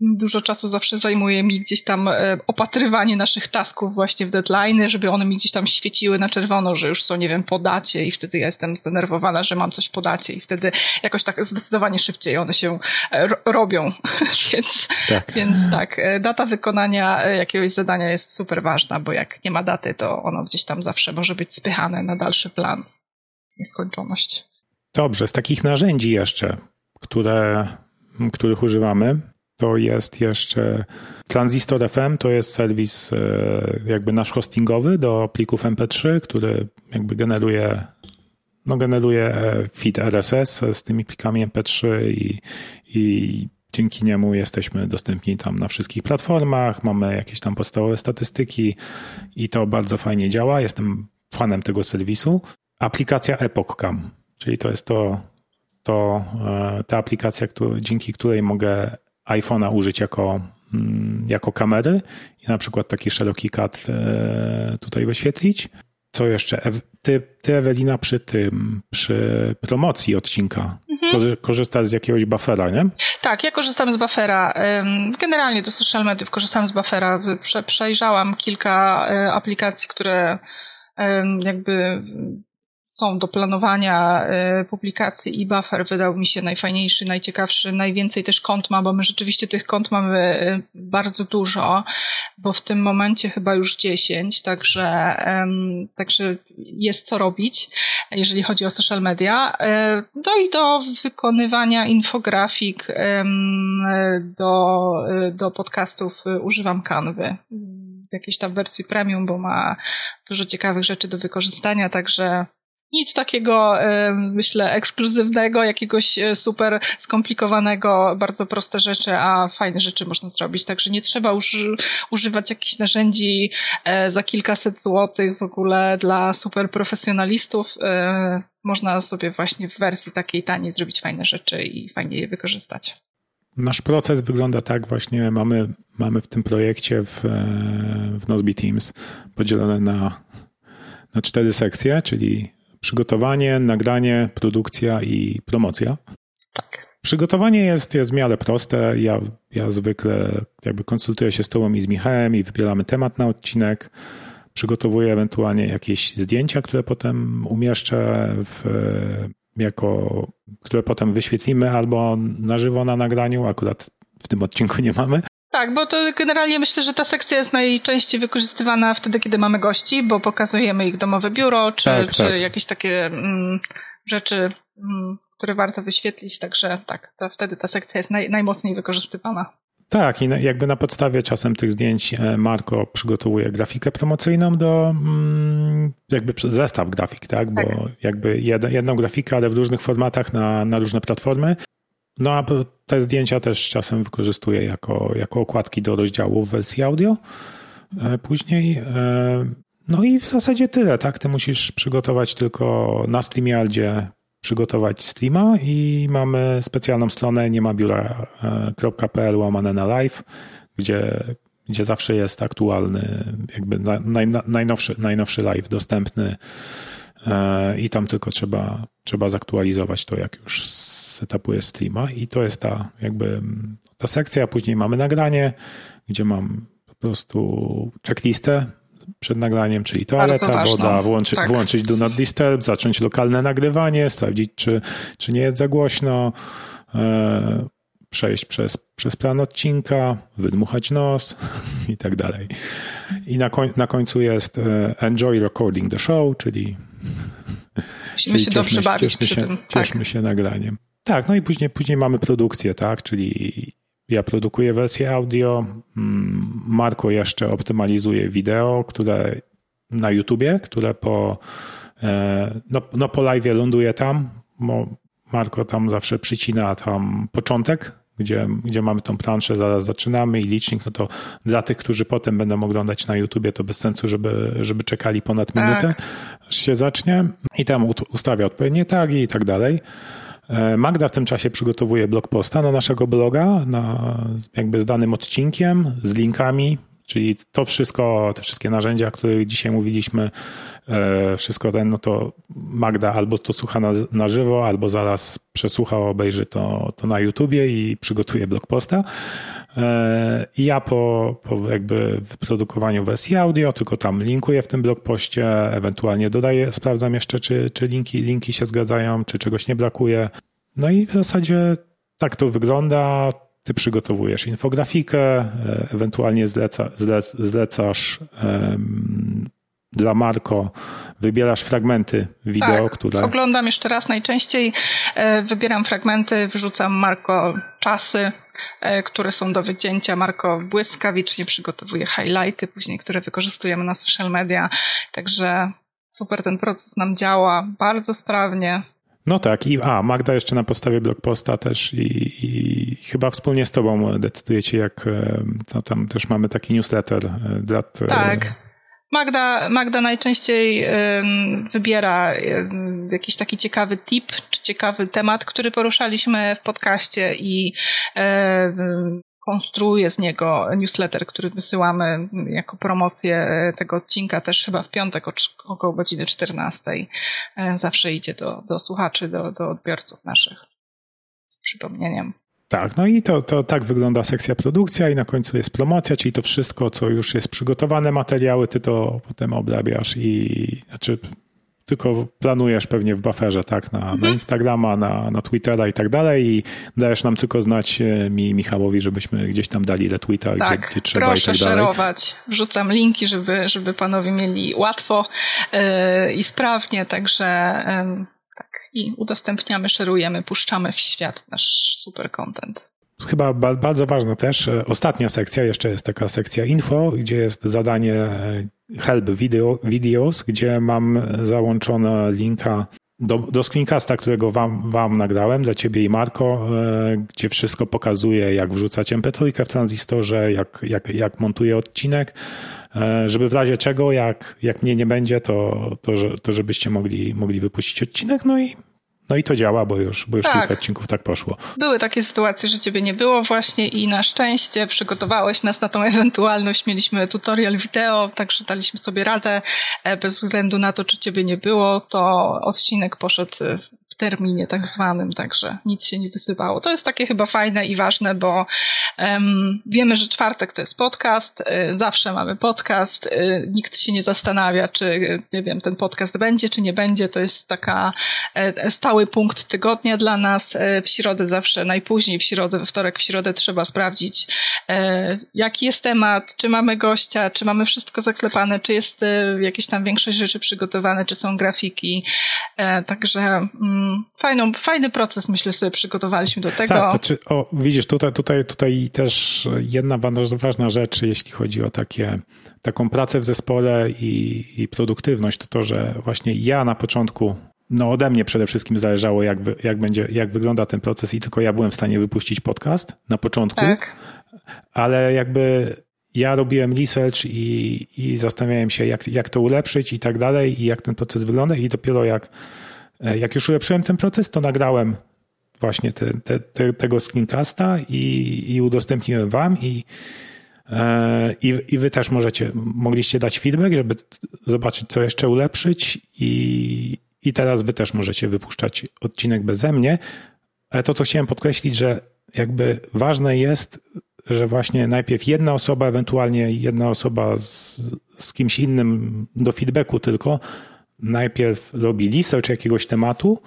dużo czasu zawsze zajmuje mi gdzieś tam e, opatrywanie naszych tasków właśnie w deadline, żeby one mi gdzieś tam świeciły na czerwono, że już są, nie wiem, po dacie i wtedy ja jestem zdenerwowana, że mam coś po dacie i wtedy jakoś tak zdecydowanie szybciej one się e, robią. (laughs) więc, tak. więc tak, data wykonania jakiegoś zadania jest jest super ważna, bo jak nie ma daty, to ono gdzieś tam zawsze może być spychane na dalszy plan. Nieskończoność. Dobrze, z takich narzędzi jeszcze, które, których używamy, to jest jeszcze Transistor FM, to jest serwis e, jakby nasz hostingowy do plików MP3, który jakby generuje no generuje e, feed RSS z tymi plikami MP3 i, i Dzięki niemu jesteśmy dostępni tam na wszystkich platformach, mamy jakieś tam podstawowe statystyki i to bardzo fajnie działa. Jestem fanem tego serwisu. Aplikacja EpochCam, czyli to jest to, to e, ta aplikacja, dzięki której mogę iPhone'a użyć jako, mm, jako kamery i na przykład taki szeroki kat e, tutaj wyświetlić. Co jeszcze? Ty, ty Ewelina, przy tym, przy promocji odcinka mhm. korzystasz z jakiegoś buffera, nie? Tak, ja korzystam z buffera. Generalnie do social mediów korzystam z buffera. Prze, przejrzałam kilka e, aplikacji, które jakby są do planowania e, publikacji i buffer wydał mi się najfajniejszy, najciekawszy, najwięcej też kont ma, bo my rzeczywiście tych kont mamy e, bardzo dużo, bo w tym momencie chyba już 10, także, także jest co robić, jeżeli chodzi o social media. E, no i do wykonywania infografik do, do podcastów używam Canvy w jakiejś tam wersji premium, bo ma dużo ciekawych rzeczy do wykorzystania, także nic takiego, myślę, ekskluzywnego, jakiegoś e, super skomplikowanego, bardzo proste rzeczy, a fajne rzeczy można zrobić. Także nie trzeba już używać jakichś narzędzi e, za kilkaset złotych w ogóle dla super profesjonalistów. E, można sobie właśnie w wersji takiej taniej zrobić fajne rzeczy i fajnie je wykorzystać. Nasz proces wygląda tak właśnie, mamy, mamy w tym projekcie w, w Nozbe Teams podzielone na na cztery sekcje, czyli przygotowanie, nagranie, produkcja i promocja. Tak. Przygotowanie jest, jest w miarę proste. Ja, ja zwykle jakby konsultuję się z Tobą i z Michałem i wybieramy temat na odcinek. Przygotowuję ewentualnie jakieś zdjęcia, które potem umieszczę w, jako, które potem wyświetlimy albo na żywo na nagraniu. Akurat w tym odcinku nie mamy. Tak, bo to generalnie myślę, że ta sekcja jest najczęściej wykorzystywana wtedy, kiedy mamy gości, bo pokazujemy ich domowe biuro, czy, tak, czy tak. jakieś takie mm, rzeczy, mm, które warto wyświetlić, także tak, to wtedy ta sekcja jest naj, najmocniej wykorzystywana. Tak, i jakby na podstawie czasem tych zdjęć e, Marko przygotowuje grafikę promocyjną do mm, jakby zestaw grafik, tak? Bo tak. jakby jedną grafikę, ale w różnych formatach na, na różne platformy. No a te zdjęcia też czasem wykorzystuję jako, jako okładki do rozdziału w wersji audio. E, później, e, no i w zasadzie tyle, tak? Ty musisz przygotować tylko na StreamYardzie przygotować streama i mamy specjalną stronę niemabiura.pl łamane na live, gdzie, gdzie zawsze jest aktualny, jakby naj, najnowszy, najnowszy live dostępny e, i tam tylko trzeba, trzeba zaktualizować to, jak już setupuje streama i to jest ta jakby ta sekcja, później mamy nagranie, gdzie mam po prostu checklistę przed nagraniem, czyli toaleta, woda, włączy, tak. włączyć do not disturb, zacząć lokalne nagrywanie, sprawdzić, czy, czy nie jest za głośno, e, przejść przez, przez plan odcinka, wydmuchać nos (laughs) i tak dalej. I na, koń, na końcu jest e, enjoy recording the show, czyli Musimy się dobrze bawić cieszmy przy się, tym. Tak. Cieszmy się nagraniem. Tak, no i później, później mamy produkcję, tak, czyli ja produkuję wersję audio, mm, Marko jeszcze optymalizuje wideo, które na YouTubie, które po, e, no, no po live ląduje tam, bo Marko tam zawsze przycina tam początek, gdzie, gdzie mamy tą planszę, zaraz zaczynamy i licznik, no to dla tych, którzy potem będą oglądać na YouTubie, to bez sensu, żeby, żeby czekali ponad minutę, tak. aż się zacznie i tam ustawia odpowiednie tagi i tak dalej. E, Magda w tym czasie przygotowuje blog posta na naszego bloga, na, jakby z danym odcinkiem, z linkami, czyli to wszystko, te wszystkie narzędzia, o których dzisiaj mówiliśmy, e, wszystko ten, no to Magda albo to słucha na, na żywo, albo zaraz przesłucha, obejrzy to, to na YouTubie i przygotuje blog posta. E, I ja po, po jakby wyprodukowaniu wersji audio, tylko tam linkuję w tym blogpoście, ewentualnie dodaję, sprawdzam jeszcze, czy, czy linki, linki się zgadzają, czy czegoś nie brakuje. No i w zasadzie tak to wygląda. Ty przygotowujesz infografikę, e, ewentualnie zleca, zlec, zlecasz um, dla Marko wybierasz fragmenty wideo, tak, które. Oglądam jeszcze raz najczęściej, e, wybieram fragmenty, wrzucam Marko czasy, e, które są do wycięcia. Marko błyskawicznie przygotowuje highlighty, później, które wykorzystujemy na social media. Także super ten proces nam działa, bardzo sprawnie. No tak, i a, Magda jeszcze na podstawie blogposta też i, i chyba wspólnie z tobą decydujecie, jak e, no tam też mamy taki newsletter dla. Tak. Magda, Magda najczęściej wybiera jakiś taki ciekawy tip, czy ciekawy temat, który poruszaliśmy w podcaście i konstruuje z niego newsletter, który wysyłamy jako promocję tego odcinka też chyba w piątek około godziny 14. E, zawsze idzie do, do słuchaczy, do, do odbiorców naszych z przypomnieniem. Tak, no i to, to tak wygląda sekcja produkcja i na końcu jest promocja, czyli to wszystko, co już jest przygotowane, materiały, ty to potem obrabiasz i znaczy tylko planujesz pewnie w bufferze, tak, na, mhm. na Instagrama, na, na Twittera i tak dalej i dajesz nam tylko znać e, mi, Michałowi, żebyśmy gdzieś tam dali retweeta, tak, gdzie, gdzie trzeba proszę i tak dalej. szerować. Wrzucam linki, żeby, żeby panowie mieli łatwo yy, i sprawnie, także yy, tak, i udostępniamy, szerujemy, puszczamy w świat nasz super content. Chyba bardzo ważna też, e, ostatnia sekcja, jeszcze jest taka sekcja info, gdzie jest zadanie e, help video, videos, gdzie mam załączone linka do, do screencasta, którego wam, wam nagrałem dla ciebie i Marko, e, gdzie wszystko pokazuje, jak wrzucać MP3 w tranzystorze, jak, jak, jak montuję odcinek, żeby w razie czego, jak, jak mnie nie będzie, to, to, to żebyście mogli, mogli wypuścić odcinek. No i no i to działa, bo już, bo już tak. kilka odcinków tak poszło. Były takie sytuacje, że ciebie nie było właśnie i na szczęście przygotowałeś nas na tą ewentualność. Mieliśmy tutorial wideo, także daliśmy sobie radę. E, bez względu na to, czy ciebie nie było, to odcinek poszedł terminie tak zwanym, także nic się nie wysypało. To jest takie chyba fajne i ważne, bo um, wiemy, że czwartek to jest podcast, y, zawsze mamy podcast, y, nikt się nie zastanawia, czy nie wiem, ten podcast będzie, czy nie będzie, to jest taka e, stały punkt tygodnia dla nas. E, w środę zawsze, najpóźniej w środę, we wtorek, w środę trzeba sprawdzić, e, jaki jest temat, czy mamy gościa, czy mamy wszystko zaklepane, czy jest jakieś tam większość rzeczy przygotowane, czy są grafiki, także mm, fajną, fajny proces, myślę sobie, przygotowaliśmy do tego. Tak, znaczy, o, widzisz, tutaj, tutaj, tutaj też jedna ważna rzecz, jeśli chodzi o takie, taką pracę w zespole i, i produktywność, to to, że właśnie ja na początku no ode mnie przede wszystkim zależało, jak, jak, będzie, jak wygląda ten proces i tylko ja byłem w stanie wypuścić podcast na początku. Tak. Ale jakby ja robiłem research i, i zastanawiałem się, jak, jak to ulepszyć i tak dalej, i jak ten proces wygląda, i dopiero jak jak już ulepszyłem ten proces, to nagrałem właśnie te, te, te, tego screencasta i, i udostępniłem wam i, e, i, i wy też możecie, mogliście dać feedback, żeby zobaczyć, co jeszcze ulepszyć i, i teraz wy też możecie wypuszczać odcinek beze mnie. Ale to, co chciałem podkreślić, że jakby ważne jest, że właśnie najpierw jedna osoba, ewentualnie jedna osoba z, z kimś innym do feedbacku tylko, najpierw robi research jakiegoś tematu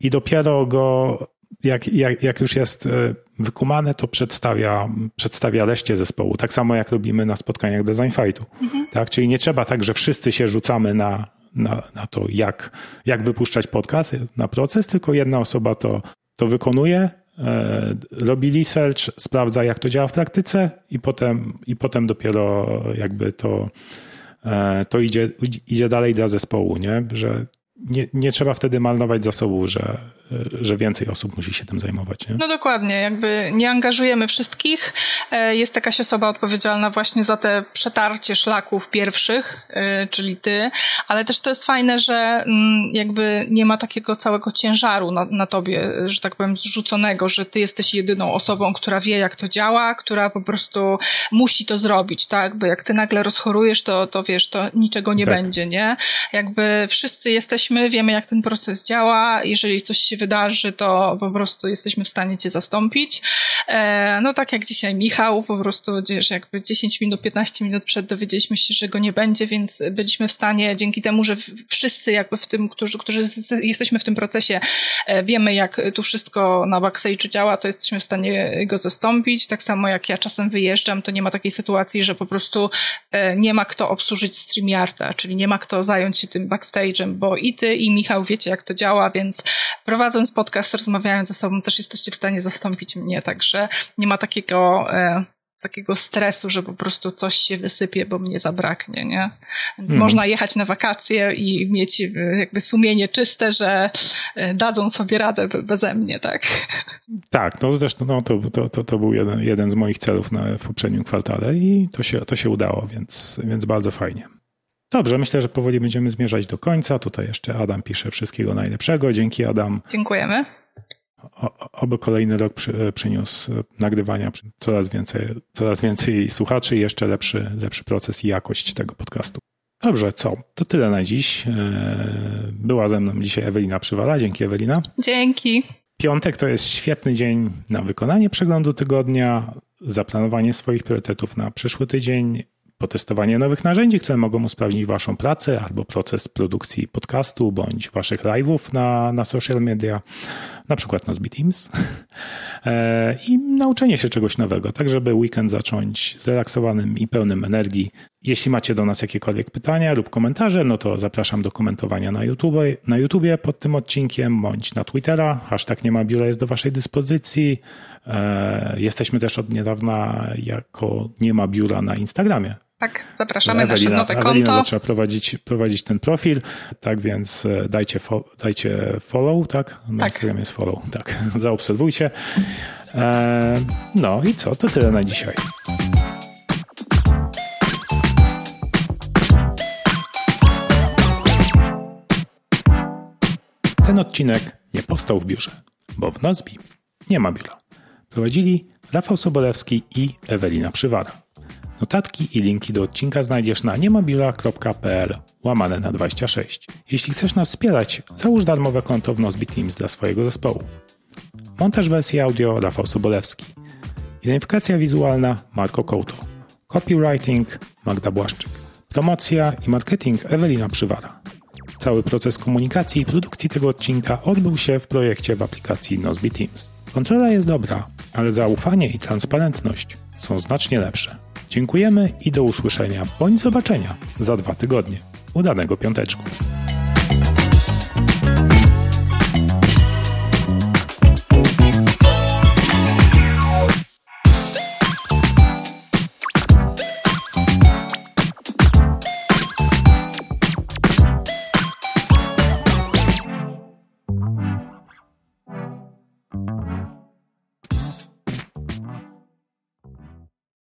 i dopiero go, jak, jak, jak już jest e, wykumane, to przedstawia, przedstawia reszcie zespołu. Tak samo jak robimy na spotkaniach Design Fightu. Mhm. Tak? Czyli nie trzeba tak, że wszyscy się rzucamy na, na, na to, jak, jak wypuszczać podcast, na proces, tylko jedna osoba to, to wykonuje, e, robi research, sprawdza, jak to działa w praktyce i potem, i potem dopiero jakby to to idzie, idzie dalej dla zespołu, nie? że nie, nie trzeba wtedy malnować zasobów, że, że więcej osób musi się tym zajmować. Nie? No dokładnie, jakby nie angażujemy wszystkich. E, jest jakaś osoba odpowiedzialna właśnie za te przetarcie szlaków pierwszych, e, czyli ty, ale też to jest fajne, że mm, jakby nie ma takiego całego ciężaru na, na tobie, że tak powiem, zrzuconego, że ty jesteś jedyną osobą, która wie, jak to działa, która po prostu musi to zrobić, tak? Bo jak ty nagle rozchorujesz, to, to wiesz, to niczego nie tak. będzie, nie? Jakby wszyscy jesteśmy, wiemy, jak ten proces działa, jeżeli coś się wydarzy, to po prostu jesteśmy w stanie cię zastąpić. E, no tak jak dzisiaj Michał, po prostu wiesz, jakby 10 minut, 15 minut przed dowiedzieliśmy się, że go nie będzie, więc byliśmy w stanie dzięki temu, że wszyscy jakby w tym, którzy, którzy jesteśmy w tym procesie, e, wiemy jak tu wszystko na backstage działa, to jesteśmy w stanie go zastąpić. Tak samo jak ja czasem wyjeżdżam, to nie ma takiej sytuacji, że po prostu e, nie ma kto obsłużyć StreamYarda, czyli nie ma kto zająć się tym backstage'em, bo i ty i Michał wiecie jak to działa, więc prowadząc podcast, rozmawiając ze sobą, też jesteście w stanie zastąpić mnie, także nie ma takiego e, takiego stresu, że po prostu coś się wysypie, bo mnie zabraknie, nie? Więc hmm. można jechać na wakacje i mieć e, jakby sumienie czyste, że e, dadzą sobie radę beze mnie, tak? Tak, no zresztą no, to, to, to, to był jeden, jeden z moich celów na, w poprzednim kwartale i to się, to się udało, więc, więc bardzo fajnie. Dobrze, myślę, że powoli będziemy zmierzać do końca. Tutaj jeszcze Adam pisze wszystkiego najlepszego. Dzięki Adam. Dziękujemy. O, oby kolejny rok przy, przyniósł nagrywania coraz więcej, coraz więcej słuchaczy i jeszcze lepszy, lepszy proces i jakość tego podcastu. Dobrze, co? To tyle na dziś. E, była ze mną dzisiaj Ewelina Przywala. Dzięki Ewelina. Dzięki. Piątek to jest świetny dzień na wykonanie przeglądu tygodnia, zaplanowanie swoich priorytetów na przyszły tydzień, potestowanie nowych narzędzi, które mogą usprawnić Waszą pracę albo proces produkcji podcastu bądź Waszych live'ów na, na social media, na przykład Nozbe Teams (laughs) e, i nauczenie się czegoś nowego, tak żeby weekend zacząć zrelaksowanym i pełnym energii. Jeśli macie do nas jakiekolwiek pytania lub komentarze, no to zapraszam do komentowania na YouTube, na YouTubie pod tym odcinkiem bądź na Twittera. Hashtag nie ma biura jest do Waszej dyspozycji. E, jesteśmy też od niedawna jako nie ma biura na Instagramie. Tak, zapraszamy Ewelina, nasze nowe konto. Ewelina zaczęła prowadzić, prowadzić ten profil, tak więc e, dajcie, fo, dajcie follow, tak? Na tak. Instagramie jest follow, tak, (laughs) zaobserwujcie. E, no i co, to tyle na dzisiaj. Ten odcinek nie powstał w biurze, bo w Nozbi nie ma biura. Prowadzili Rafał Sobolewski i Ewelina Przywara. Notatki i linki do odcinka znajdziesz na niemabiura.pl łamane na 26. Jeśli chcesz nas wspierać, załóż darmowe konto w Nozbi Teams dla swojego zespołu. Montaż wersji audio Rafał Sobolewski. Identyfikacja wizualna Marko Kołto. Copywriting Magda Błaszczyk. Promocja i marketing Ewelina Przywara. Cały proces komunikacji i produkcji tego odcinka odbył się w projekcie w aplikacji Nozbe Teams. Kontrola jest dobra, ale zaufanie i transparentność są znacznie lepsze. Dziękujemy i do usłyszenia bądź zobaczenia za dwa tygodnie. Udanego piąteczku.